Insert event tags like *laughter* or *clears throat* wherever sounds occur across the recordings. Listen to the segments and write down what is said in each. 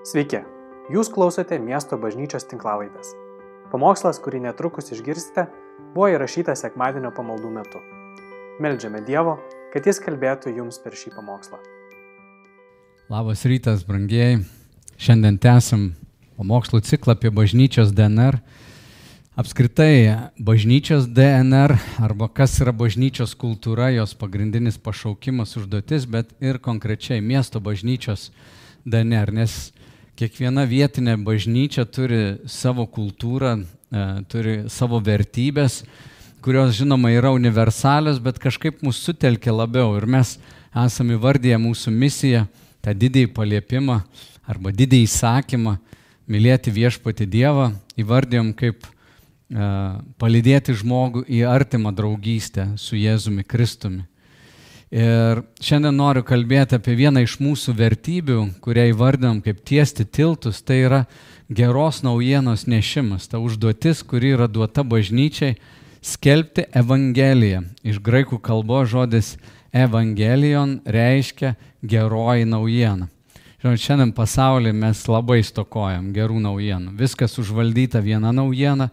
Sveiki, jūs klausote miesto bažnyčios tinklavaitės. Pamokslas, kurį netrukus išgirsite, buvo įrašytas sekmadienio pamaldų metu. Meldžiame Dievo, kad Jis kalbėtų jums per šį pamokslą. Labas rytas, brangieji. Šiandien tęsim pamokslų ciklą apie bažnyčios DNR. Apskritai, bažnyčios DNR arba kas yra bažnyčios kultūra, jos pagrindinis pašaukimas, užduotis, bet ir konkrečiai miesto bažnyčios DNR, nes kiekviena vietinė bažnyčia turi savo kultūrą, e, turi savo vertybės, kurios žinoma yra universalios, bet kažkaip mus sutelkia labiau ir mes esame įvardyję mūsų misiją, tą didįjį paliepimą arba didįjį įsakymą mylėti viešpati Dievą, įvardėjom kaip palydėti žmogų į artimą draugystę su Jėzumi Kristumi. Ir šiandien noriu kalbėti apie vieną iš mūsų vertybių, kurią įvardinam kaip tiesti tiltus, tai yra geros naujienos nešimas, ta užduotis, kuri yra duota bažnyčiai skelbti Evangeliją. Iš graikų kalbos žodis evangelion reiškia geroji naujiena. Žinot, šiandien pasaulyje mes labai stokojam gerų naujienų. Viskas užvaldyta viena naujiena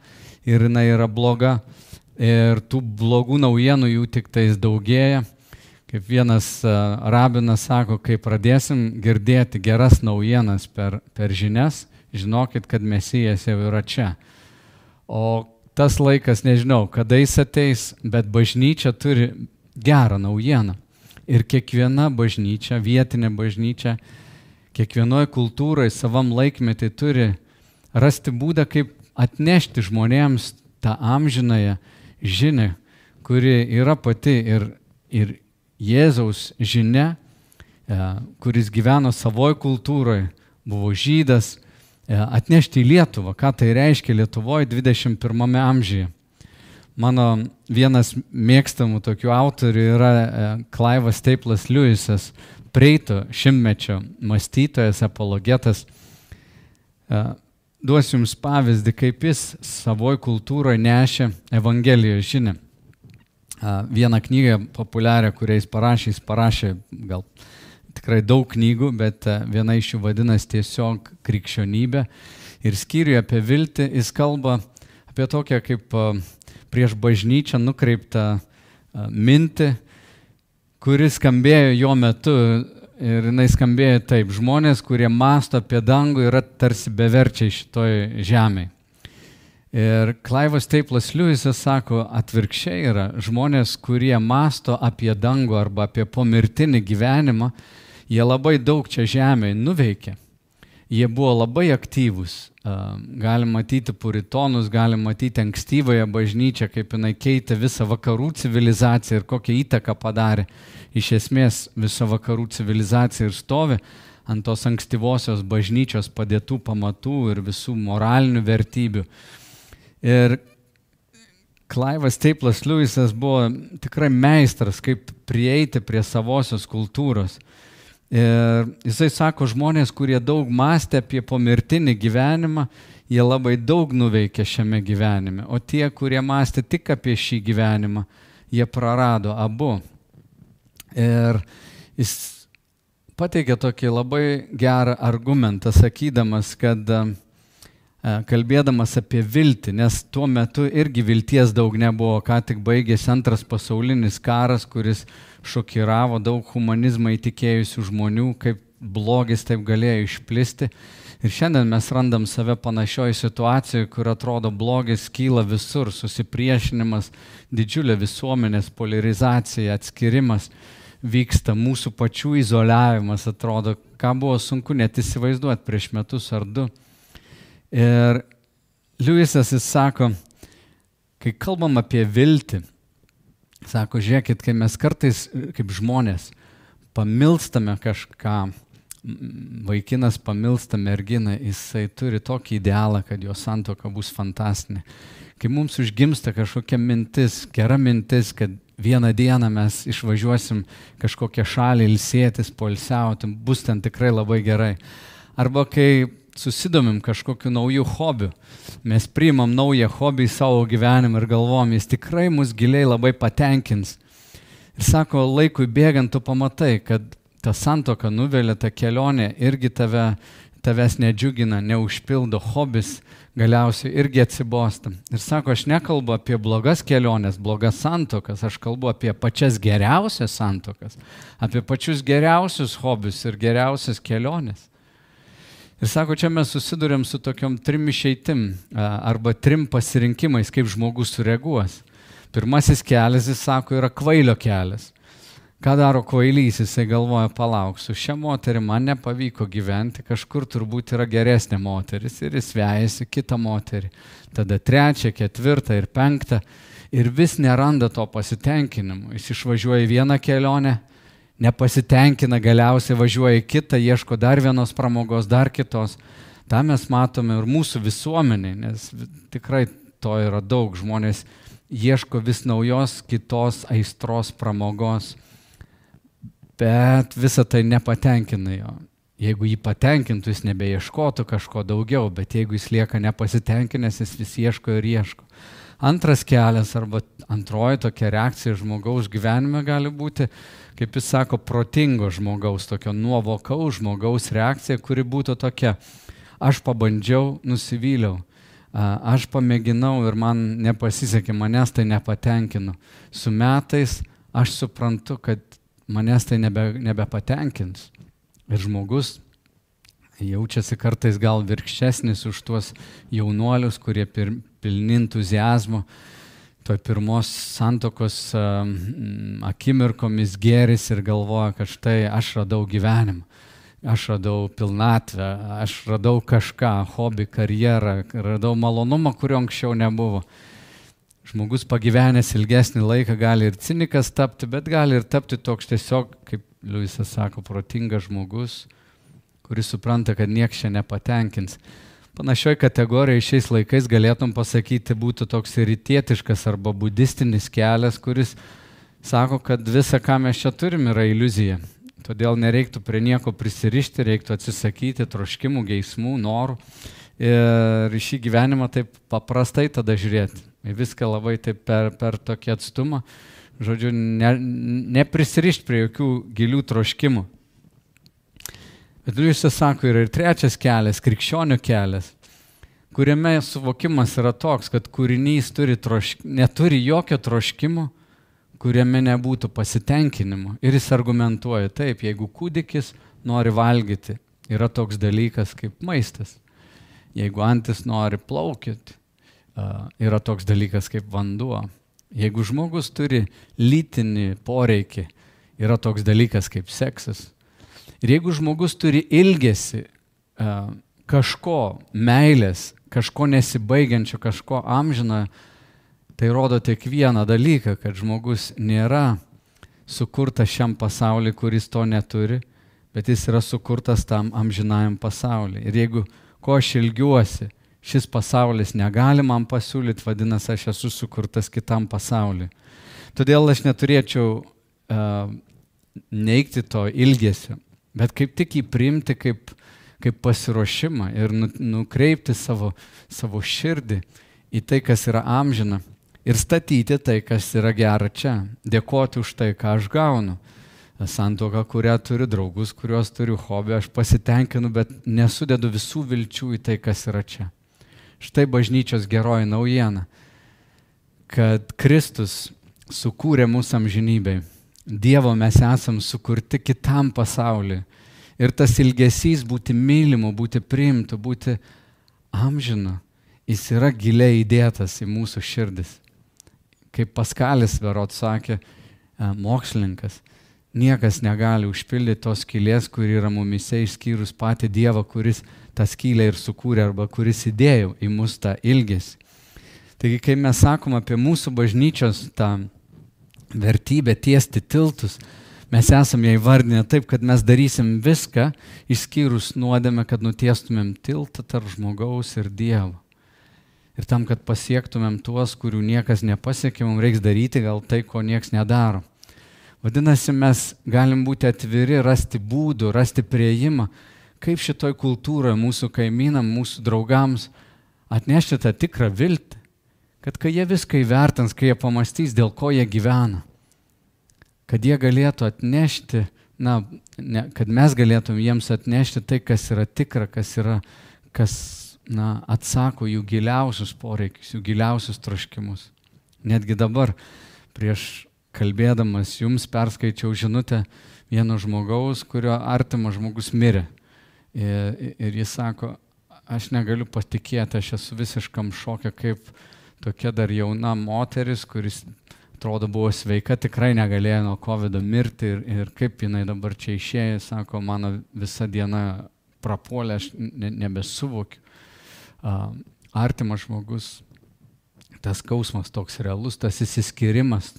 ir jinai yra bloga. Ir tų blogų naujienų jų tik tais daugėja. Kaip vienas rabinas sako, kai pradėsim girdėti geras naujienas per, per žinias, žinokit, kad mesijas jau yra čia. O tas laikas, nežinau, kada jis ateis, bet bažnyčia turi gerą naujieną. Ir kiekviena bažnyčia, vietinė bažnyčia, kiekvienoje kultūroje savam laikmetį turi rasti būdą, kaip atnešti žmonėms tą amžinąją žinę, kuri yra pati ir, ir Jėzaus žinia, e, kuris gyveno savoje kultūroje, buvo žydas, e, atnešti į Lietuvą, ką tai reiškia Lietuvoje 21 amžiuje. Mano vienas mėgstamų tokių autorių yra Klaivas e, Staplas Lewisas, preito šimtmečio mąstytojas, apologetas duosiu Jums pavyzdį, kaip jis savoje kultūroje nešė Evangelijos žinę. Vieną knygą populiarią, kurią jis parašė, jis parašė gal tikrai daug knygų, bet viena iš jų vadinasi tiesiog krikščionybė. Ir skyriuje apie viltį jis kalba apie tokią kaip prieš bažnyčią nukreiptą mintį, kuris skambėjo jo metu Ir jinai skambėjo taip, žmonės, kurie masto apie dangų, yra tarsi beverčiai šitoj žemėje. Ir Klaivas Teiplas Liujisas sako, atvirkščiai yra žmonės, kurie masto apie dangų arba apie pomirtinį gyvenimą, jie labai daug čia žemėje nuveikė. Jie buvo labai aktyvūs. Galim matyti puritonus, galim matyti ankstyvąją bažnyčią, kaip jinai keitė visą vakarų civilizaciją ir kokią įtaką padarė iš esmės visa vakarų civilizacija ir stovi ant tos ankstyvosios bažnyčios padėtų pamatų ir visų moralinių vertybių. Ir Klaivas Teiplas Liujisas buvo tikrai meistras, kaip prieiti prie savosios kultūros. Ir jisai sako, žmonės, kurie daug mąstė apie pomirtinį gyvenimą, jie labai daug nuveikė šiame gyvenime. O tie, kurie mąstė tik apie šį gyvenimą, jie prarado abu. Ir jis pateikė tokį labai gerą argumentą, sakydamas, kad e, kalbėdamas apie viltį, nes tuo metu irgi vilties daug nebuvo, ką tik baigėsi antras pasaulinis karas, kuris šokiravo daug humanizmą įtikėjusių žmonių, kaip blogis taip galėjo išplisti. Ir šiandien mes randam save panašioje situacijoje, kur atrodo blogis kyla visur, susipriešinimas, didžiulė visuomenės polarizacija, atskirimas vyksta, mūsų pačių izoliavimas atrodo, ką buvo sunku net įsivaizduoti prieš metus ar du. Ir Liujisas jis sako, kai kalbam apie viltį, sako, žiūrėkit, kai mes kartais kaip žmonės pamilstame kažką, vaikinas pamilsta merginą, jisai turi tokį idealą, kad jo santoka bus fantastinė. Kai mums užgimsta kažkokia mintis, gera mintis, kad vieną dieną mes išvažiuosim kažkokią šalį ilsėtis, polsiauti, bus ten tikrai labai gerai. Arba kai susidomim kažkokiu nauju hobiu, mes priimam naują hobį į savo gyvenimą ir galvom, jis tikrai mus giliai labai patenkins. Ir sako, laikui bėgant tu pamatai, kad ta santoka nuvelia, ta kelionė irgi tave tavęs nedžiugina, neužpildo hobis, galiausiai irgi atsibosta. Ir sako, aš nekalbu apie blogas keliones, blogas santokas, aš kalbu apie pačias geriausias santokas, apie pačius geriausius hobius ir geriausias keliones. Ir sako, čia mes susidurėm su tokiom trim išeitim arba trim pasirinkimais, kaip žmogus sureaguos. Pirmasis kelias, jis sako, yra kvailio kelias. Ką daro kvailys, jisai galvoja, palauksiu, šią moterį man nepavyko gyventi, kažkur turbūt yra geresnė moteris ir jis vejasi kitą moterį, tada trečią, ketvirtą ir penktą ir vis neranda to pasitenkinimo. Jis išvažiuoja į vieną kelionę, nepasitenkina, galiausiai važiuoja į kitą, ieško dar vienos pramogos, dar kitos. Ta mes matome ir mūsų visuomenė, nes tikrai to yra daug, žmonės ieško vis naujos kitos aistros pramogos bet visa tai nepatenkina jo. Jeigu jį patenkintų, jis nebeieškotų kažko daugiau, bet jeigu jis lieka nepasitenkinęs, jis vis ieško ir ieško. Antras kelias arba antroji tokia reakcija žmogaus gyvenime gali būti, kaip jis sako, protingo žmogaus, tokio nuovokaus žmogaus reakcija, kuri būtų tokia, aš pabandžiau, nusivyliau, aš pamėginau ir man nepasisekė, manęs tai nepatenkino. Su metais aš suprantu, kad manęs tai nebe, nebepatenkins. Ir žmogus jaučiasi kartais gal virkščesnis už tuos jaunuolius, kurie pir, pilni entuzijazmo, toj pirmos santokos akimirkomis geris ir galvoja, kad štai aš radau gyvenimą, aš radau pilnatvę, aš radau kažką, hobį, karjerą, radau malonumą, kurio anksčiau nebuvo. Žmogus pagyvenęs ilgesnį laiką gali ir cinikas tapti, bet gali ir tapti toks tiesiog, kaip Liujisas sako, protingas žmogus, kuris supranta, kad nieks čia nepatenkins. Panašioj kategorijai šiais laikais galėtum pasakyti būtų toks rytietiškas arba budistinis kelias, kuris sako, kad visa, ką mes čia turim, yra iliuzija. Todėl nereiktų prie nieko prisirišti, reiktų atsisakyti troškimų, geismų, norų ir šį gyvenimą taip paprastai tada žiūrėti viską labai taip per, per tokį atstumą, žodžiu, ne, neprisirišti prie jokių gilių troškimų. Bet jūs sako, yra ir trečias kelias, krikščionių kelias, kuriame suvokimas yra toks, kad kūrinys turi trošk... neturi jokio troškimo, kuriame nebūtų pasitenkinimo. Ir jis argumentuoja, taip, jeigu kūdikis nori valgyti, yra toks dalykas kaip maistas. Jeigu antis nori plaukyti, yra toks dalykas kaip vanduo. Jeigu žmogus turi lytinį poreikį, yra toks dalykas kaip seksas. Ir jeigu žmogus turi ilgesi kažko, meilės, kažko nesibaigiančio, kažko amžino, tai rodo tik vieną dalyką, kad žmogus nėra sukurtas šiam pasauliu, kuris to neturi, bet jis yra sukurtas tam amžinajam pasauliu. Ir jeigu ko aš ilgiuosi, šis pasaulis negali man pasiūlyti, vadinasi, aš esu sukurtas kitam pasauliu. Todėl aš neturėčiau uh, neikti to ilgesio, bet kaip tik jį priimti kaip, kaip pasiruošimą ir nu, nukreipti savo, savo širdį į tai, kas yra amžina ir statyti tai, kas yra gera čia, dėkoti už tai, ką aš gaunu. Santoka, kurią turiu draugus, kuriuos turiu hobį, aš pasitenkinu, bet nesudedu visų vilčių į tai, kas yra čia. Štai bažnyčios geroji naujiena, kad Kristus sukūrė mūsų amžinybei. Dievo mes esam sukurti kitam pasauliu. Ir tas ilgesys būti mylimu, būti priimtu, būti amžinu, jis yra giliai įdėtas į mūsų širdis. Kaip Paskalis Verot sakė, e, mokslininkas, niekas negali užpildyti tos skylės, kuri yra mumise išskyrus patį Dievą, kuris tą skylę ir sukūrė arba kuris įdėjo į mus tą ilgesį. Taigi, kai mes sakom apie mūsų bažnyčios tą vertybę tiesti tiltus, mes esame ją įvardinę taip, kad mes darysim viską, išskyrus nuodėmę, kad nutiestumėm tiltą tarp žmogaus ir Dievo. Ir tam, kad pasiektumėm tuos, kurių niekas nepasiekė, mums reiks daryti gal tai, ko niekas nedaro. Vadinasi, mes galim būti atviri, rasti būdų, rasti prieimą, kaip šitoj kultūroje mūsų kaimynam, mūsų draugams atnešti tą tikrą viltį, kad kai jie viską įvertins, kai jie pamastys, dėl ko jie gyvena, kad jie galėtų atnešti, na, ne, kad mes galėtum jiems atnešti tai, kas yra tikra, kas, yra, kas na, atsako jų giliausius poreikius, jų giliausius troškimus. Netgi dabar, prieš kalbėdamas, jums perskaičiau žinutę vieno žmogaus, kurio artimas žmogus mirė. Ir, ir jis sako, aš negaliu patikėti, aš esu visiškam šokė, kaip tokia dar jauna moteris, kuris atrodo buvo sveika, tikrai negalėjo nuo COVID mirti ir, ir kaip jinai dabar čia išėjo, sako, mano visa diena prapuolė, aš ne, nebesuvokiu. Uh, artimas žmogus, tas skausmas toks realus, tas įsiskirimas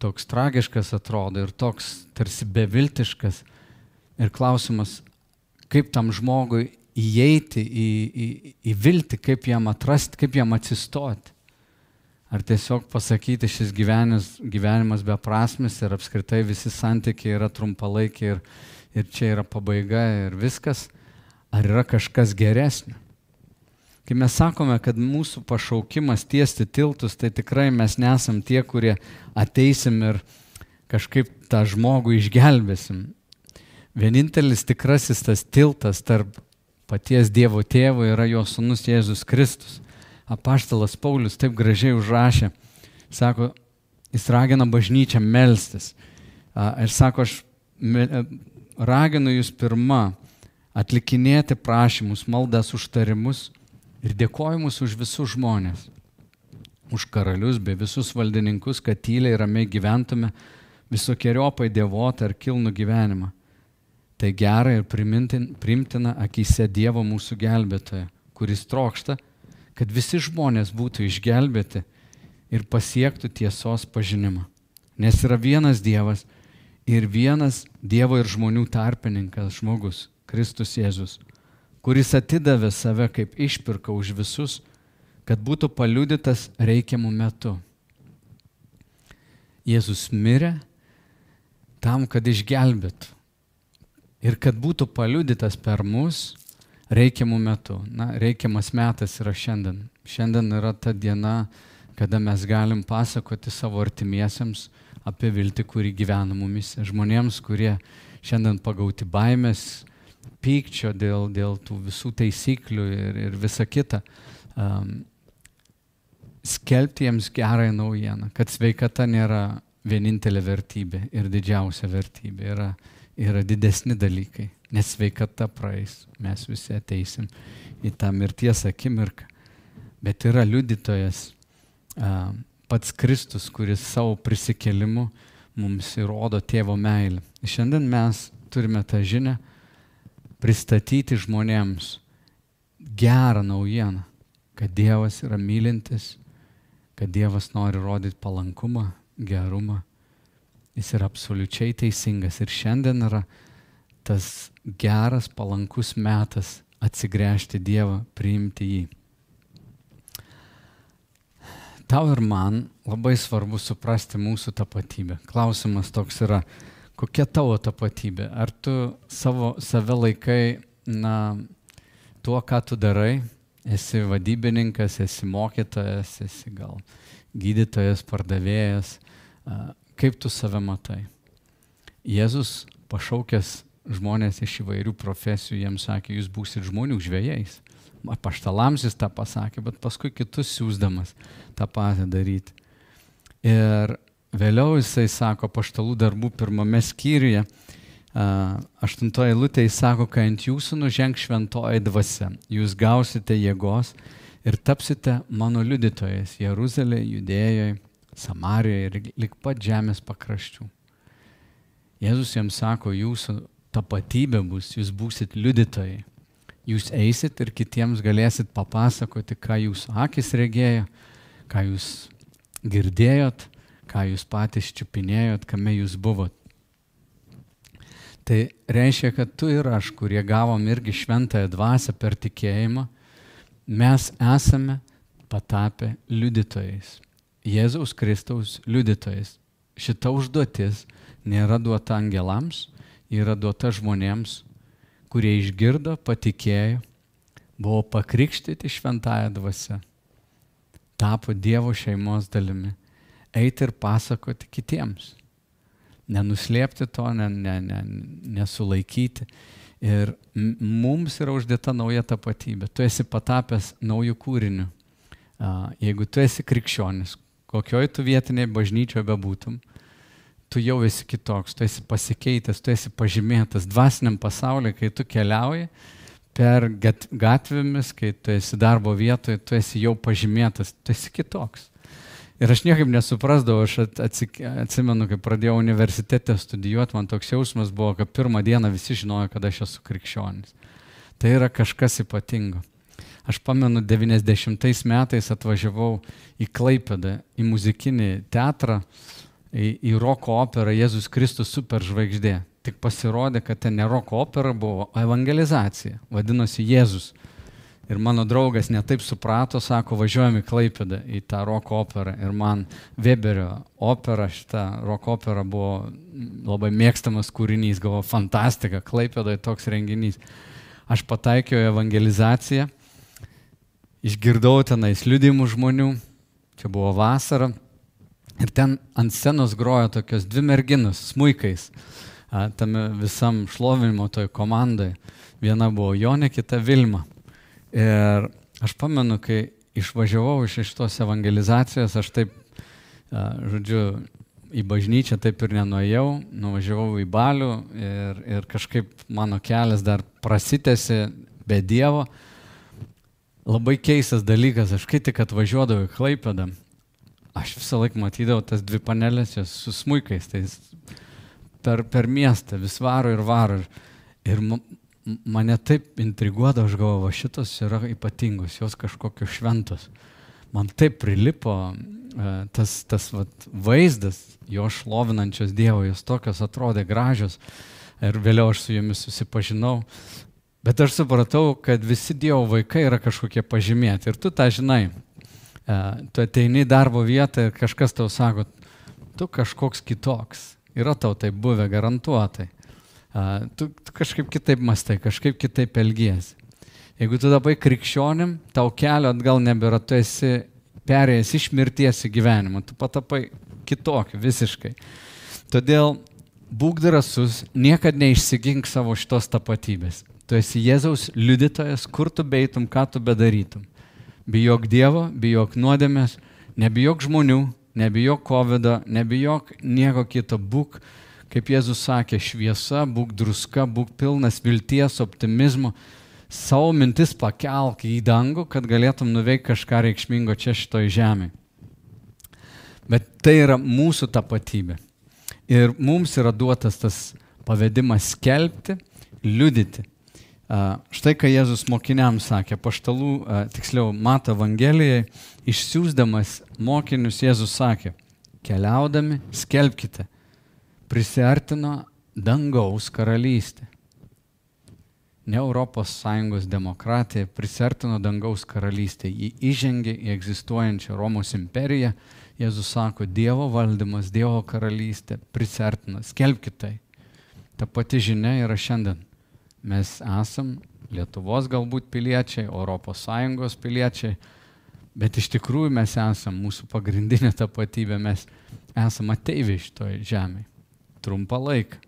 toks tragiškas atrodo ir toks tarsi beviltiškas. Ir klausimas, kaip tam žmogui įeiti į, į, į viltį, kaip jam atrasti, kaip jam atsistoti. Ar tiesiog pasakyti, šis gyvenimas, gyvenimas beprasmis ir apskritai visi santykiai yra trumpalaikiai ir, ir čia yra pabaiga ir viskas, ar yra kažkas geresnio. Kai mes sakome, kad mūsų pašaukimas tiesti tiltus, tai tikrai mes nesam tie, kurie ateisim ir kažkaip tą žmogų išgelbėsim. Vienintelis tikrasis tas tiltas tarp paties Dievo tėvo yra jo sunus Jėzus Kristus apaštalas Paulius taip gražiai užrašė, sako, jis ragina bažnyčią melstis. Ir sako, aš raginu jūs pirmą atlikinėti prašymus, maldas, užtarimus ir dėkojimus už visus žmonės, už karalius bei visus valdininkus, kad tyliai ramiai gyventume visokiojopai dievotą ir kilnų gyvenimą. Tai gera ir primtina akise Dievo mūsų gelbėtoje, kuris trokšta, kad visi žmonės būtų išgelbėti ir pasiektų tiesos pažinimą. Nes yra vienas Dievas ir vienas Dievo ir žmonių tarpininkas žmogus, Kristus Jėzus, kuris atidavė save kaip išpirka už visus, kad būtų paliudytas reikiamų metu. Jėzus mirė tam, kad išgelbėtų ir kad būtų paliudytas per mus reikiamų metų. Na, reikiamas metas yra šiandien. Šiandien yra ta diena, kada mes galim pasakoti savo artimiesiems apie viltį, kuri gyvena mumis. Žmonėms, kurie šiandien pagauti baimės, pykčio dėl, dėl tų visų taisyklių ir, ir visa kita. Um, skelbti jiems gerąją naujieną, kad sveikata nėra vienintelė vertybė ir didžiausia vertybė. Yra, yra didesni dalykai nes sveikata praeis, mes visi ateisim į tą mirties akimirką. Bet yra liudytojas pats Kristus, kuris savo prisikelimu mums įrodo tėvo meilę. Šiandien mes turime tą žinę pristatyti žmonėms gerą naujieną, kad Dievas yra mylintis, kad Dievas nori rodyti palankumą, gerumą. Jis yra absoliučiai teisingas ir šiandien yra tas geras, palankus metas atsigręžti Dievą, priimti jį. Tau ir man labai svarbu suprasti mūsų tapatybę. Klausimas toks yra, kokia tavo tapatybė? Ar tu savo, save laikai, na, tuo, ką tu darai, esi vadybininkas, esi mokytojas, esi gal gydytojas, pardavėjas, kaip tu save matai? Jėzus pašaukęs žmonės iš įvairių profesijų jiems sakė, jūs būsit žmonių žvėjais. Paštalams jis tą pasakė, bet paskui kitus siūsdamas tą patį daryti. Ir vėliau jisai sako paštalų darbų pirmame skyriuje, aštuntoje lūtė jis sako, kai ant jūsų nuženg šventoji dvasia, jūs gausite jėgos ir tapsite mano liudytojais Jeruzalėje, Judėjoje, Samarijoje ir lik pat žemės pakraščių. Jėzus jiems sako, jūsų tapatybė bus, jūs būsit liudytojai. Jūs eisit ir kitiems galėsit papasakoti, ką jūsų akis regėjo, ką jūs girdėjot, ką jūs patys čiupinėjot, kame jūs buvot. Tai reiškia, kad tu ir aš, kurie gavom irgi šventąją dvasę per tikėjimą, mes esame patapę liudytojais. Jėzaus Kristaus liudytojais. Šita užduotis nėra duota angelams, yra duota žmonėms, kurie išgirdo, patikėjo, buvo pakrikštyti šventąją dvasę, tapo Dievo šeimos dalimi, eiti ir pasakoti kitiems. nenuslėpti to, ne, ne, ne, nesulaikyti. Ir mums yra uždėta nauja tapatybė. Tu esi patapęs naujų kūrinių. Jeigu tu esi krikščionis, kokioj tu vietinėje bažnyčioje bebūtum, tu jau esi kitoks, tu esi pasikeitęs, tu esi pažymėtas dvasiniam pasauliu, kai tu keliauji per gatvėmis, kai tu esi darbo vietoje, tu esi jau pažymėtas, tu esi kitoks. Ir aš niekaip nesuprasdavau, aš atsimenu, kai pradėjau universitete studijuoti, man toks jausmas buvo, kad pirmą dieną visi žinojo, kad aš esu krikščionis. Tai yra kažkas ypatingo. Aš pamenu, 90 metais atvažiavau į Klaipedą, į muzikinį teatrą, į, į roko operą Jėzus Kristus superžvaigždė. Tik pasirodė, kad ten ne roko opera buvo, o evangelizacija. Vadinosi Jėzus. Ir mano draugas netaip suprato, sako, važiuojam į Klaipidą, į tą roko operą. Ir man Weberio opera, šita roko opera buvo labai mėgstamas kūrinys, galvo, fantastika, Klaipidoje toks renginys. Aš pataikiau evangelizaciją, išgirdau tenais liudimų žmonių, čia buvo vasara. Ir ten ant scenos grojo tokios dvi merginos, smūkais, tame visam šlovinimo toj komandai. Viena buvo Jonė, kita Vilma. Ir aš pamenu, kai išvažiavau iš šitos evangelizacijos, aš taip, žodžiu, į bažnyčią taip ir nenuėjau, nuvažiavau į balių ir, ir kažkaip mano kelias dar prasitėsi be Dievo. Labai keistas dalykas, aš kai tik atvažiuodavau į Klaipedą, aš visą laiką matydavau tas dvi panelės jos su smūkais, tai per, per miestą vis varo ir varo. Ir mane taip intriguodavo, aš galvoju, šitos yra ypatingos, jos kažkokios šventos. Man taip prilipo e, tas, tas vat, vaizdas, jo šlovinančios Dievo, jos tokios atrodė gražios ir vėliau aš su jomis susipažinau. Bet aš supratau, kad visi Dievo vaikai yra kažkokie pažymėti ir tu tą žinai. E, tu ateini į darbo vietą ir kažkas tau sako, tu kažkoks kitoks. Yra tau tai buvę garantuotai tu, tu kažkaip kitaip mastai, kažkaip kitaip elgiesi. Jeigu tu dabar krikščionim, tau kelio atgal nebėra, tu esi perėjęs iš mirties į gyvenimą, tu patapai kitokį visiškai. Todėl būk drasus, niekada neišsigink savo šitos tapatybės. Tu esi Jėzaus liudytojas, kur tu beitum, ką tu bedarytum. Bijok Dievo, bijok nuodėmės, nebijok žmonių, nebijok COVID, nebijok nieko kito, būk kaip Jėzus sakė, šviesa, būk druska, būk pilnas vilties, optimizmo, savo mintis pakelk į dangų, kad galėtum nuveikti kažką reikšmingo čia šitoj žemėje. Bet tai yra mūsų tapatybė. Ir mums yra duotas tas pavedimas skelbti, liudyti. Štai ką Jėzus mokiniams sakė, paštalų, tiksliau, Mato Evangelijai, išsiųsdamas mokinius Jėzus sakė, keliaudami, skelbkite prisartino dangaus karalystė. Ne ES demokratija prisartino dangaus karalystė. Ji įžengė į egzistuojančią Romos imperiją. Jėzus sako, Dievo valdymas, Dievo karalystė prisartina. Skelbkitai. Ta pati žinia yra šiandien. Mes esam Lietuvos galbūt piliečiai, ES piliečiai, bet iš tikrųjų mes esam mūsų pagrindinė tapatybė, mes esame ateiviai šitoje žemėje trumpą laiką.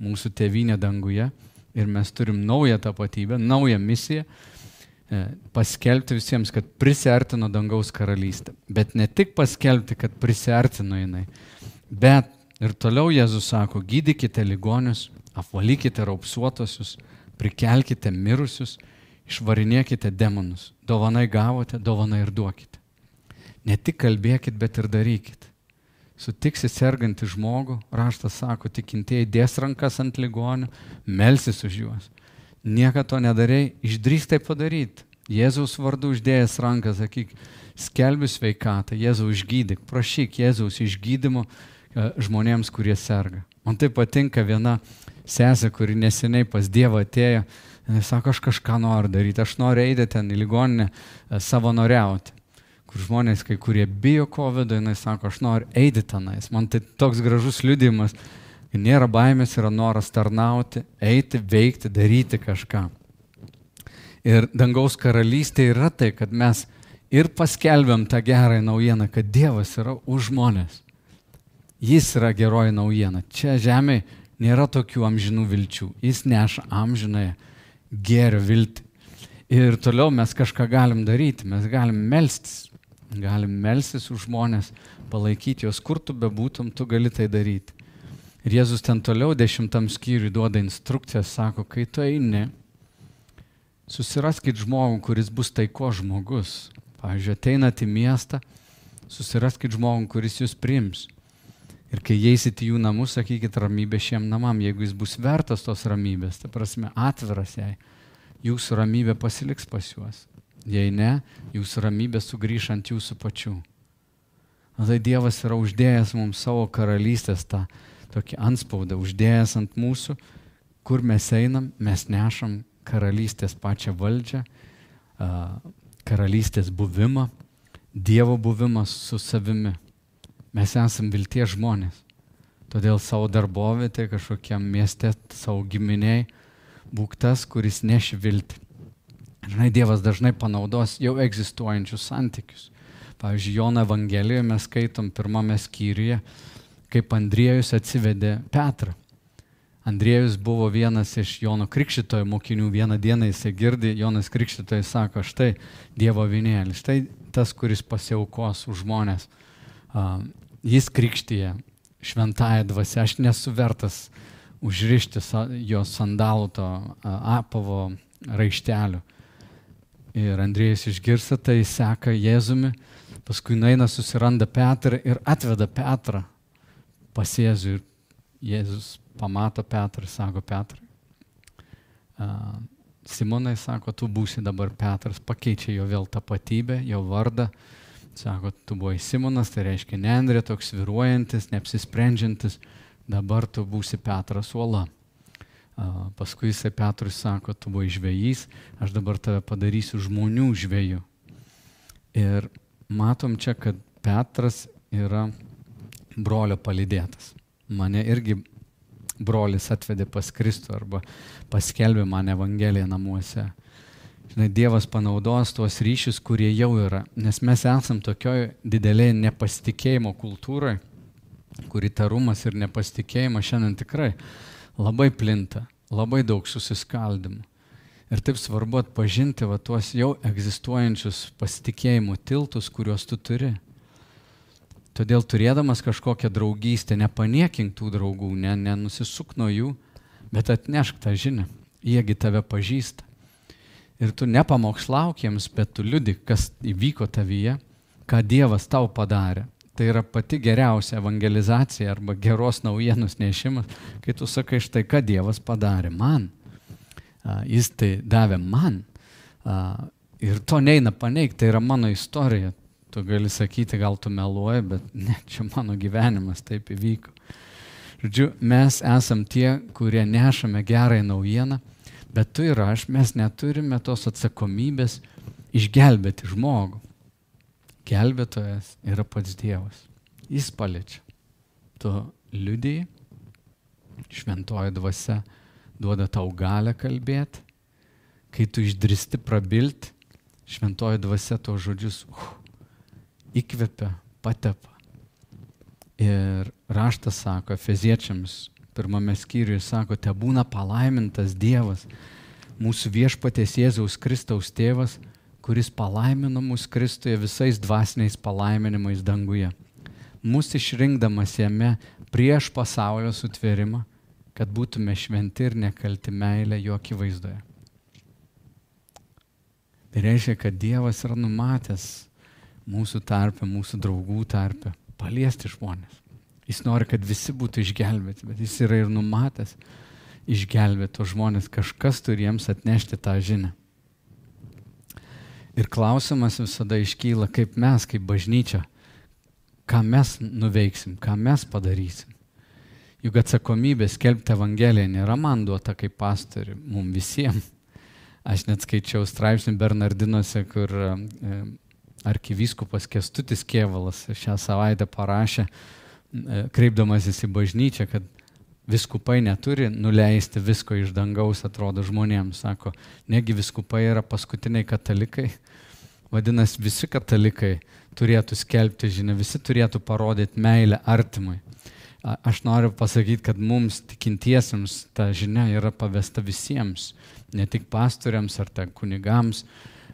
Mūsų tėvynė danguje ir mes turim naują tapatybę, naują misiją e, paskelbti visiems, kad prisertino dangaus karalystę. Bet ne tik paskelbti, kad prisertino jinai, bet ir toliau Jėzus sako, gydykite ligonius, apvalykite raupsuotosius, prikelkite mirusius, išvarinėkite demonus. Dovanai gavote, dovanai ir duokite. Ne tik kalbėkit, bet ir darykit sutiksi sergantį žmogų, raštas sako, tikintieji dės rankas ant ligonių, melsis už juos. Niekada to nedarėjai, išdrįs tai padaryti. Jėzaus vardu uždėjęs ranką, sakyk, skelbiu sveikatą, Jėzaus išgydyk, prašyk Jėzaus išgydymo e, žmonėms, kurie serga. Man tai patinka viena sesė, kuri neseniai pas Dievą atėjo, jis sako, aš kažką noriu daryti, aš noriu eiti ten į ligoninę e, savanoriauti kur žmonės kai kurie bijo COVID, jinai sako, aš noriu eiti tenais. Man tai toks gražus liudimas, nėra baimės, yra noras tarnauti, eiti, veikti, daryti kažką. Ir dangaus karalystė yra tai, kad mes ir paskelbėm tą gerąją naujieną, kad Dievas yra už žmonės. Jis yra geroji naujiena. Čia žemėje nėra tokių amžinų vilčių. Jis neša amžinąją gėrio viltį. Ir toliau mes kažką galim daryti, mes galim melstis, galim melstis už žmonės, palaikyti juos, kur tu bebūtum, tu gali tai daryti. Ir Jėzus ten toliau dešimtam skyriui duoda instrukciją, sako, kai tu eini, susiraskit žmogų, kuris bus taiko žmogus. Pavyzdžiui, ateinat į miestą, susiraskit žmogų, kuris jūs priims. Ir kai eisit į jų namus, sakykit ramybę šiem namam, jeigu jis bus vertas tos ramybės, ta prasme atviras jai, jūsų ramybė pasiliks pas juos. Jei ne, jūsų ramybė sugrįž ant jūsų pačių. O tai Dievas yra uždėjęs mums savo karalystės tą tokį anspaudą, uždėjęs ant mūsų, kur mes einam, mes nešam karalystės pačią valdžią, karalystės buvimą, Dievo buvimas su savimi. Mes esam vilties žmonės. Todėl savo darbovietė, kažkokiam mieste, savo giminiai, būk tas, kuris neši viltį. Žinai, Dievas dažnai panaudos jau egzistuojančius santykius. Pavyzdžiui, Jono Evangelijoje mes skaitom pirmame skyriuje, kaip Andriejus atsivedė Petrą. Andriejus buvo vienas iš Jono Krikščitojo mokinių. Vieną dieną jisai girdi, Jonas Krikščitojas sako, štai Dievo vinėlis, štai tas, kuris pasiaukos už žmonės jis krikštyje šventąją dvasę, aš nesu vertas užrišti jo sandalų to apavo raištelių. Ir Andrėjus išgirsta tai, seka Jėzumi, paskui naina susiranda Petrą ir atveda Petrą pas Jėzų. Ir Jėzus pamato Petrą ir sako Petrai. Simonai sako, tu būsi dabar Petras, pakeičia jo vėl tapatybę, jo vardą Sako, tu buvai Simonas, tai reiškia ne Andrė, toks viruojantis, neapsisprendžiantis, dabar tu būsi Petras Uola. Paskui jisai Petrui sako, tu buvai žvėjys, aš dabar tave padarysiu žmonių žvėjų. Ir matom čia, kad Petras yra brolio palidėtas. Mane irgi brolis atvedė pas Kristų arba paskelbė man Evangeliją namuose žinai, Dievas panaudos tuos ryšius, kurie jau yra. Nes mes esam tokioj didelėje nepasitikėjimo kultūroje, kur įtarumas ir nepasitikėjimas šiandien tikrai labai plinta, labai daug susiskaldimų. Ir taip svarbu atpažinti va tuos jau egzistuojančius pasitikėjimo tiltus, kuriuos tu turi. Todėl turėdamas kažkokią draugystę, nepaniekink tų draugų, ne, nenusisuk nuo jų, bet atnešk tą žinią. Jiegi tave pažįsta ir tu nepamokslauk jiems, bet tu liudik, kas įvyko tavyje, ką Dievas tau padarė. Tai yra pati geriausia evangelizacija arba geros naujienos nešimas, kai tu sakai štai, ką Dievas padarė man. Jis tai davė man. Ir to neina paneigti, tai yra mano istorija. Tu gali sakyti, gal tu meluoji, bet ne, čia mano gyvenimas taip įvyko. Žodžiu, mes esam tie, kurie nešame gerąją naujieną Bet tu ir aš, mes neturime tos atsakomybės išgelbėti žmogų. Gelbėtojas yra pats Dievas. Jis paliečia. Tu liudijai, šventoji dvasia duoda tau galę kalbėti. Kai tu išdristi prabilti, šventoji dvasia to žodžius uh, įkvepia, patepa. Ir raštas sako, feziečiams pirmame skyriuje sako, te būna palaimintas Dievas, mūsų viešpatės Jėzaus Kristaus tėvas, kuris palaimino mus Kristuje visais dvasiniais palaiminimais danguje. Mūsų išrinkdamas jame prieš pasaulio sutvėrimą, kad būtume šventi ir nekalti meilę jo akivaizdoje. Tai reiškia, kad Dievas yra numatęs mūsų tarpę, mūsų draugų tarpę, paliesti žmonės. Jis nori, kad visi būtų išgelbėti, bet jis yra ir numatęs išgelbėti tos žmonės. Kažkas turi jiems atnešti tą žinią. Ir klausimas visada iškyla, kaip mes, kaip bažnyčia, ką mes nuveiksim, ką mes padarysim. Juk atsakomybė skelbti Evangeliją nėra man duota kaip pastoriui, mums visiems. Aš net skaičiau straipsnį Bernardinuose, kur e, arkivyskupas Kestutis Kievalas šią savaitę parašė, kreipdamasis į bažnyčią, kad viskupai neturi nuleisti visko iš dangaus, atrodo žmonėms. Sako, negi viskupai yra paskutiniai katalikai. Vadinasi, visi katalikai turėtų skelbti žinią, visi turėtų parodyti meilę artimui. Aš noriu pasakyti, kad mums tikintiesiems ta žinia yra pavesta visiems, ne tik pastoriams ar ten kunigams,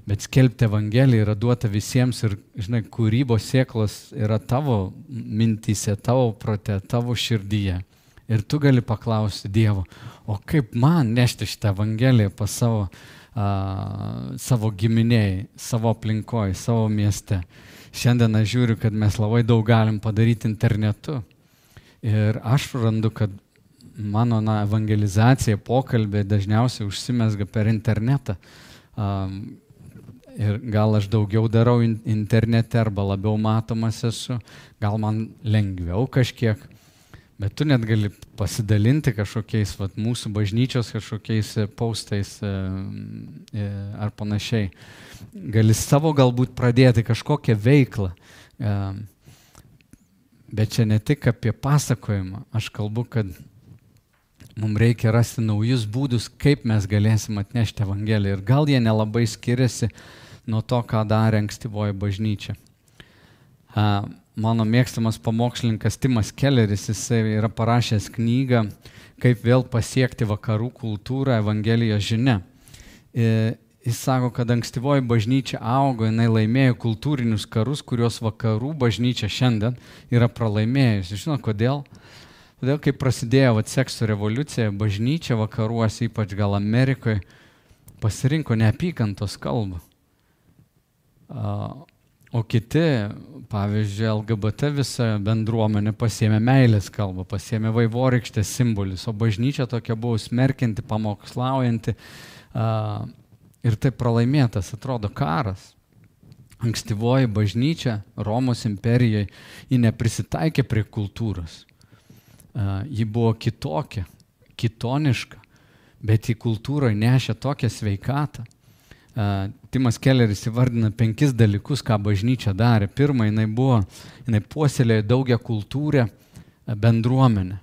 bet skelbti Evangeliją yra duota visiems ir, žinai, kūrybos sėklos yra tavo mintise, tavo prote, tavo širdyje. Ir tu gali paklausti Dievo, o kaip man nešti šitą Evangeliją pas savo, a, savo giminiai, savo aplinkoje, savo mieste. Šiandien aš žiūriu, kad mes labai daug galim padaryti internetu. Ir aš randu, kad mano na, evangelizacija, pokalbė dažniausiai užsimesga per internetą. Um, ir gal aš daugiau darau internete arba labiau matomas esu, gal man lengviau kažkiek, bet tu net gali pasidalinti kažkokiais vat, mūsų bažnyčios kažkokiais e, paustais e, e, ar panašiai. Gali savo galbūt pradėti kažkokią veiklą. Bet čia ne tik apie pasakojimą, aš kalbu, kad mums reikia rasti naujus būdus, kaip mes galėsim atnešti Evangeliją. Ir gal jie nelabai skiriasi nuo to, ką darė ankstyvoji bažnyčia. Mano mėgstamas pamokslininkas Timas Kelleris, jisai yra parašęs knygą, kaip vėl pasiekti vakarų kultūrą Evangelijos žinia. Jis sako, kad ankstyvoji bažnyčia augo, jinai laimėjo kultūrinius karus, kuriuos vakarų bažnyčia šiandien yra pralaimėjusi. Žinot kodėl? Todėl, kai prasidėjo vat, sekso revoliucija, bažnyčia vakaruose, ypač gal Amerikoje, pasirinko neapykantos kalbą. O kiti, pavyzdžiui, LGBT visa bendruomenė pasėmė meilės kalbą, pasėmė vaivorykštės simbolius, o bažnyčia tokia buvo smerkinti, pamokslaujanti. Ir tai pralaimėtas atrodo karas. Ankstyvoji bažnyčia Romos imperijoje, ji neprisitaikė prie kultūros. Ji buvo kitokia, kitoniška, bet į kultūrą nešė tokią sveikatą. Timas Kelleris įvardina penkis dalykus, ką bažnyčia darė. Pirma, jinai buvo, jinai puoselėjo daugia kultūrę bendruomenę.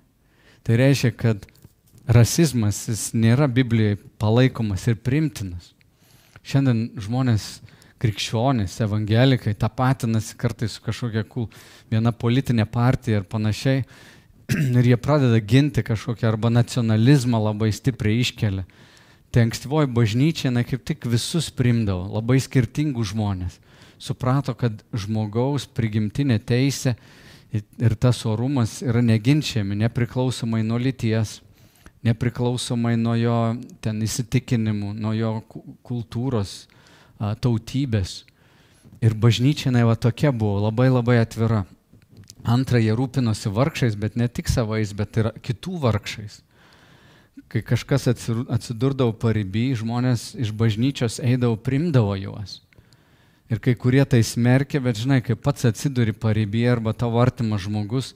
Tai reiškia, kad rasizmas jis nėra Biblijoje palaikomas ir primtinas. Šiandien žmonės krikščionys, evangelikai tapatinasi kartais su kažkokia kul, viena politinė partija ir panašiai. *clears throat* Ir jie pradeda ginti kažkokią arba nacionalizmą labai stipriai iškelia. Tai ankstyvoji bažnyčia, na kaip tik visus primdavo, labai skirtingų žmonės. Suprato, kad žmogaus prigimtinė teisė ir tas orumas yra neginčiami, nepriklausomai nuo lyties, nepriklausomai nuo jo ten įsitikinimų, nuo jo kultūros, tautybės. Ir bažnyčia, na, va tokia buvo, labai labai atvira. Antra, jie rūpinosi vargšais, bet ne tik savais, bet ir kitų vargšais. Kai kažkas atsidurdavo pariby, žmonės iš bažnyčios eidavo, primdavo juos. Ir kai kurie tai smerkė, bet žinai, kai pats atsiduri pariby arba tavo artimas žmogus,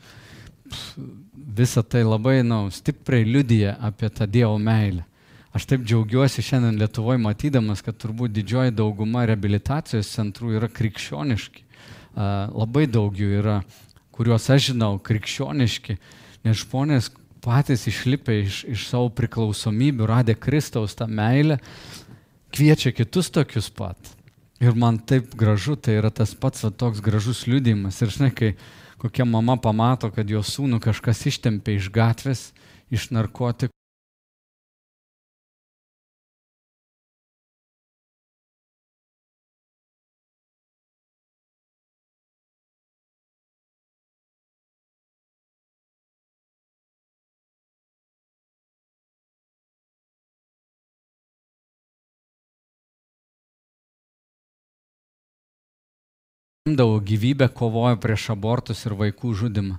visa tai labai nu, stipriai liudyja apie tą Dievo meilę. Aš taip džiaugiuosi šiandien Lietuvoje matydamas, kad turbūt didžioji dauguma rehabilitacijos centrų yra krikščioniški. Labai daug jų yra, kuriuos aš žinau, krikščioniški, nes žmonės patys išlipę iš, iš savo priklausomybių, radę Kristaus tą meilę, kviečia kitus tokius pat. Ir man taip gražu, tai yra tas pats va, toks gražus liudijimas. Ir žinai, kai kokia mama pamato, kad jos sūnų kažkas ištempė iš gatvės, iš narkotikų. Imdavo gyvybę, kovojo prieš abortus ir vaikų žudimą.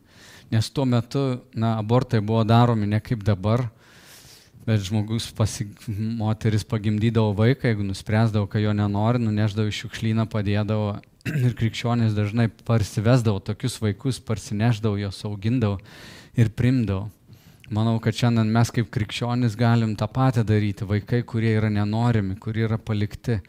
Nes tuo metu, na, abortai buvo daromi ne kaip dabar, bet žmogus, pasi, moteris pagimdydavo vaiką, jeigu nuspręsdavo, kad jo nenori, nuneždavo į šiukšlyną, padėdavo *clears throat* ir krikščionys dažnai parsivesdavo tokius vaikus, parsineždavo, juos augindavo ir primdavo. Manau, kad šiandien mes kaip krikščionys galim tą patį daryti. Vaikai, kurie yra nenorimi, kurie yra palikti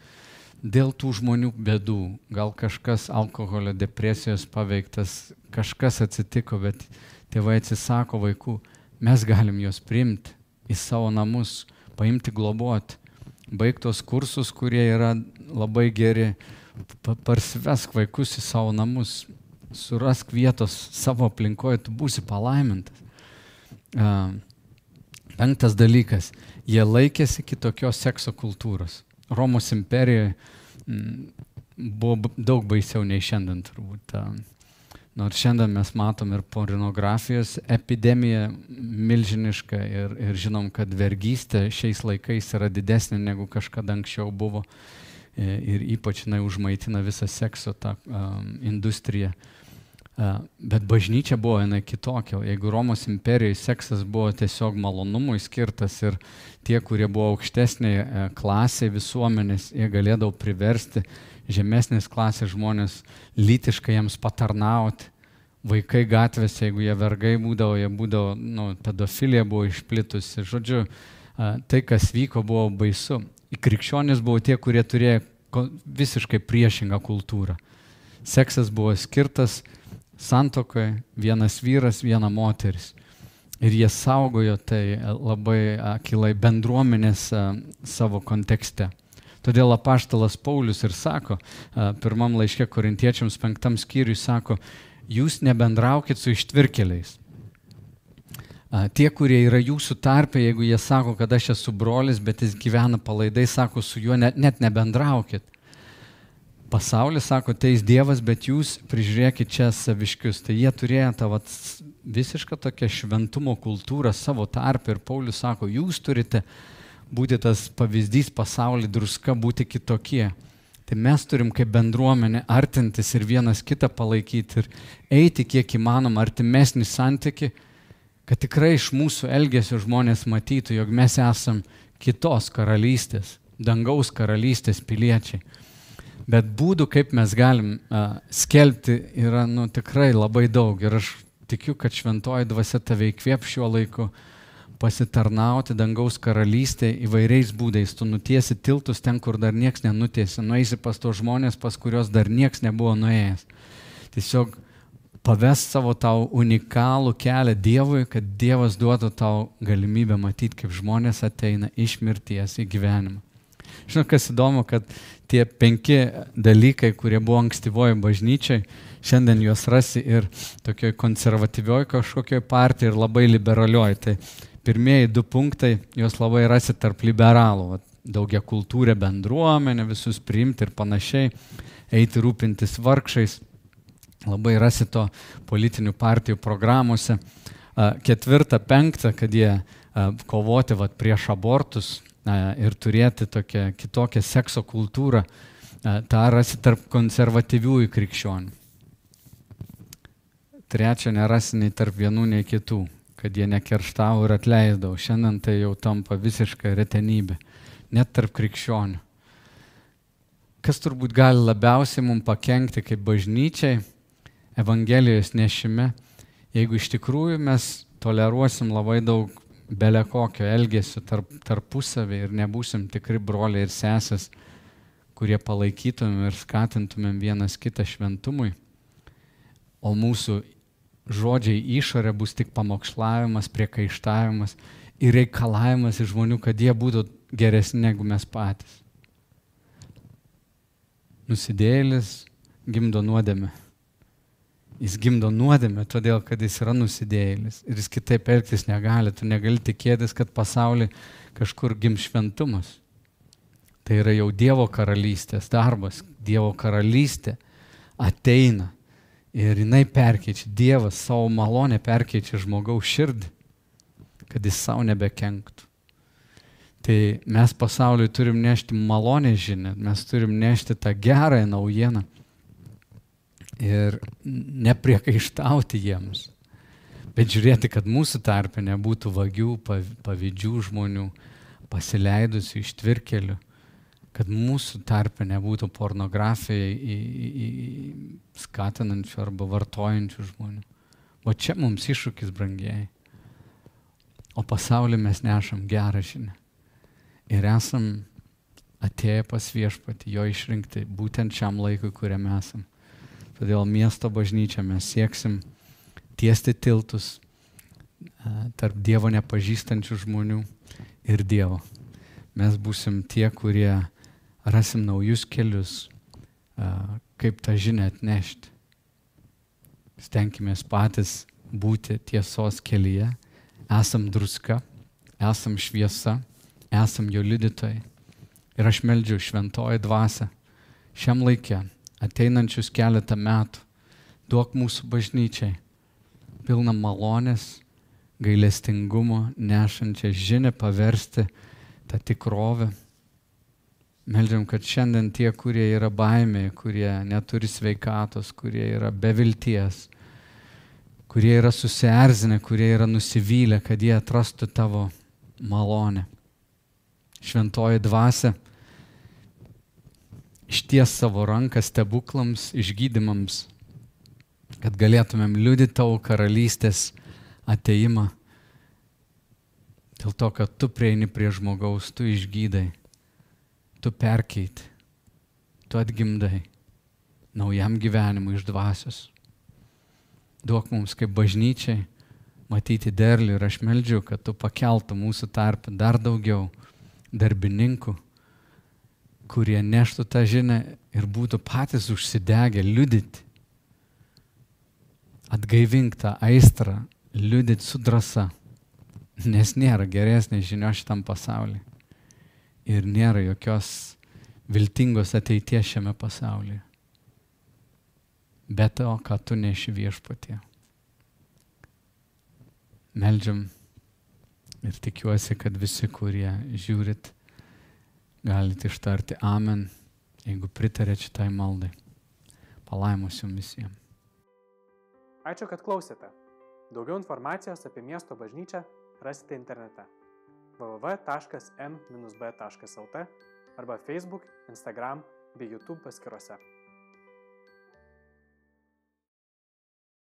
dėl tų žmonių bėdų, gal kažkas alkoholio, depresijos paveiktas, kažkas atsitiko, bet tėvai atsisako vaikų, mes galim juos priimti į savo namus, paimti globoti, baigtos kursus, kurie yra labai geri, parsivesk vaikus į savo namus. surask vietos savo aplinkoje, tu būsi palaimintas. Penktas dalykas, jie laikėsi kitokios sekso kultūros. Romos imperijoje buvo daug baisiau nei šiandien turbūt. Nors šiandien mes matom ir pornografijos epidemiją milžinišką ir, ir žinom, kad vergystė šiais laikais yra didesnė negu kažkada anksčiau buvo e, ir ypač jinai užmaitina visą sekso tą um, industriją. Uh, bet bažnyčia buvo jinai kitokia. Jeigu Romos imperijoje seksas buvo tiesiog malonumui skirtas ir tie, kurie buvo aukštesnėje uh, klasėje visuomenės, jie galėdavo priversti žemesnės klasės žmonės lytiškai jiems patarnauti. Vaikai gatvėse, jeigu jie vergai būdavo, jie būdavo, nu, pedofilija buvo išplitusi. Žodžiu, tai, kas vyko, buvo baisu. Krikščionys buvo tie, kurie turėjo visiškai priešingą kultūrą. Seksas buvo skirtas santokai, vienas vyras, viena moteris. Ir jie saugojo tai labai akilai bendruomenės savo kontekste. Todėl apaštalas Paulius ir sako, pirmam laiške korintiečiams penktam skyriui sako, jūs nebendraukit su ištvirkeliais. Tie, kurie yra jūsų tarpe, jeigu jie sako, kad aš esu brolis, bet jis gyvena palaidai, sako, su juo net, net nebendraukit. Pasaulis sako, teis Dievas, bet jūs prižiūrėkit čia saviškius. Tai jie turėjo tą vat, visišką tokią šventumo kultūrą savo tarpe ir Paulius sako, jūs turite būti tas pavyzdys pasaulį, druska, būti kitokie. Tai mes turim kaip bendruomenė artintis ir vienas kitą palaikyti ir eiti kiek įmanoma artimesnį santyki, kad tikrai iš mūsų elgesio žmonės matytų, jog mes esam kitos karalystės, dangaus karalystės piliečiai. Bet būdų, kaip mes galim uh, skelbti, yra nu, tikrai labai daug. Ir aš tikiu, kad šventoji dvasia tave įkvėp šiuo laiku pasitarnauti dangaus karalystė įvairiais būdais. Tu nutiesi tiltus ten, kur dar niekas nenutiesi, nueisi pas tos žmonės, pas kurios dar niekas nebuvo nuėjęs. Tiesiog pavest savo tau unikalų kelią Dievui, kad Dievas duotų tau galimybę matyti, kaip žmonės ateina iš mirties į gyvenimą. Žinau, kas įdomu, kad tie penki dalykai, kurie buvo ankstyvoji bažnyčiai, šiandien juos rasi ir tokioj konservatyvioj kažkokioj partijai ir labai liberalioj. Tai pirmieji du punktai, juos labai rasi tarp liberalų. Daugia kultūrė bendruomenė, visus priimti ir panašiai, eiti rūpintis vargšais. Labai rasi to politinių partijų programuose. Ketvirta, penkta, kad jie kovoti vat, prieš abortus ir turėti tokią kitokią sekso kultūrą, tą rasi tarp konservatyviųjų krikščionių. Trečia, nerasi nei tarp vienų, nei kitų kad jie nekerštavo ir atleisdavo. Šiandien tai jau tampa visiška retenybė, net tarp krikščionių. Kas turbūt gali labiausiai mums pakengti kaip bažnyčiai Evangelijos nešime, jeigu iš tikrųjų mes toleruosim labai daug belekokio elgesio tarp, tarpusavį ir nebūsim tikri broliai ir sesės, kurie palaikytumėm ir skatintumėm vienas kitą šventumui, o mūsų žodžiai išorė bus tik pamokslavimas, priekaištavimas ir reikalavimas iš žmonių, kad jie būtų geresni negu mes patys. Nusidėlis gimdo nuodėmę. Jis gimdo nuodėmę, todėl kad jis yra nusidėjėlis ir jis kitaip elgtis negali. Tu negali tikėtis, kad pasaulyje kažkur gim šventumas. Tai yra jau Dievo karalystės darbas. Dievo karalystė ateina Ir jinai perkeičia, Dievas savo malonę perkeičia žmogaus širdį, kad jis savo nebekenktų. Tai mes pasauliui turim nešti malonę žinę, mes turim nešti tą gerąją naujieną ir nepriekaištauti jiems. Bet žiūrėti, kad mūsų tarpe nebūtų vagių, pavydžių žmonių, pasileidusių iš tvirkelių kad mūsų tarpe nebūtų pornografijai į, į, į skatinančių arba vartojančių žmonių. O čia mums iššūkis brangiai. O pasaulį mes nešam gerą žinią. Ir esam atėję pas viešpatį, jo išrinkti būtent šiam laikui, kuriame esam. Todėl miesto bažnyčia mes sieksim tiesti tiltus tarp Dievo nepažįstančių žmonių ir Dievo. Mes būsim tie, kurie rasim naujus kelius, kaip tą žinią atnešti. Stenkimės patys būti tiesos kelyje. Esam druska, esam šviesa, esam jo liudytojai. Ir aš meldžiu šventoji dvasia šiam laikė, ateinančius keletą metų, duok mūsų bažnyčiai pilną malonės, gailestingumo, nešančią žinę paversti tą tikrovę. Meldžiam, kad šiandien tie, kurie yra baimė, kurie neturi sveikatos, kurie yra be vilties, kurie yra susierzinę, kurie yra nusivylę, kad jie atrastų tavo malonę. Šventoji dvasia išties savo ranką stebuklams, išgydymams, kad galėtumėm liudyti tavo karalystės ateimą. Dėl to, kad tu prieini prie žmogaus, tu išgydai, tu perkeiti, tu atgimdai naujam gyvenimui iš dvasios. Duok mums kaip bažnyčiai matyti derlių ir aš meldžiu, kad tu pakeltų mūsų tarpą dar daugiau darbininkų kurie neštų tą žinę ir būtų patys užsidegę liudyti. Atgaivink tą aistrą, liudyti su drąsa, nes nėra geresnės žinios šitam pasaulyje. Ir nėra jokios viltingos ateities šiame pasaulyje. Bet to, ką tu neši viešpatie. Meldžiam ir tikiuosi, kad visi, kurie žiūrit, galite ištarti Amen, jeigu pritarėt šitai maldai. Palaimus jums visiems. Ačiū, kad klausėte. Daugiau informacijos apie miesto bažnyčią rasite internete www.m-b.lt arba Facebook, Instagram bei YouTube paskiruose.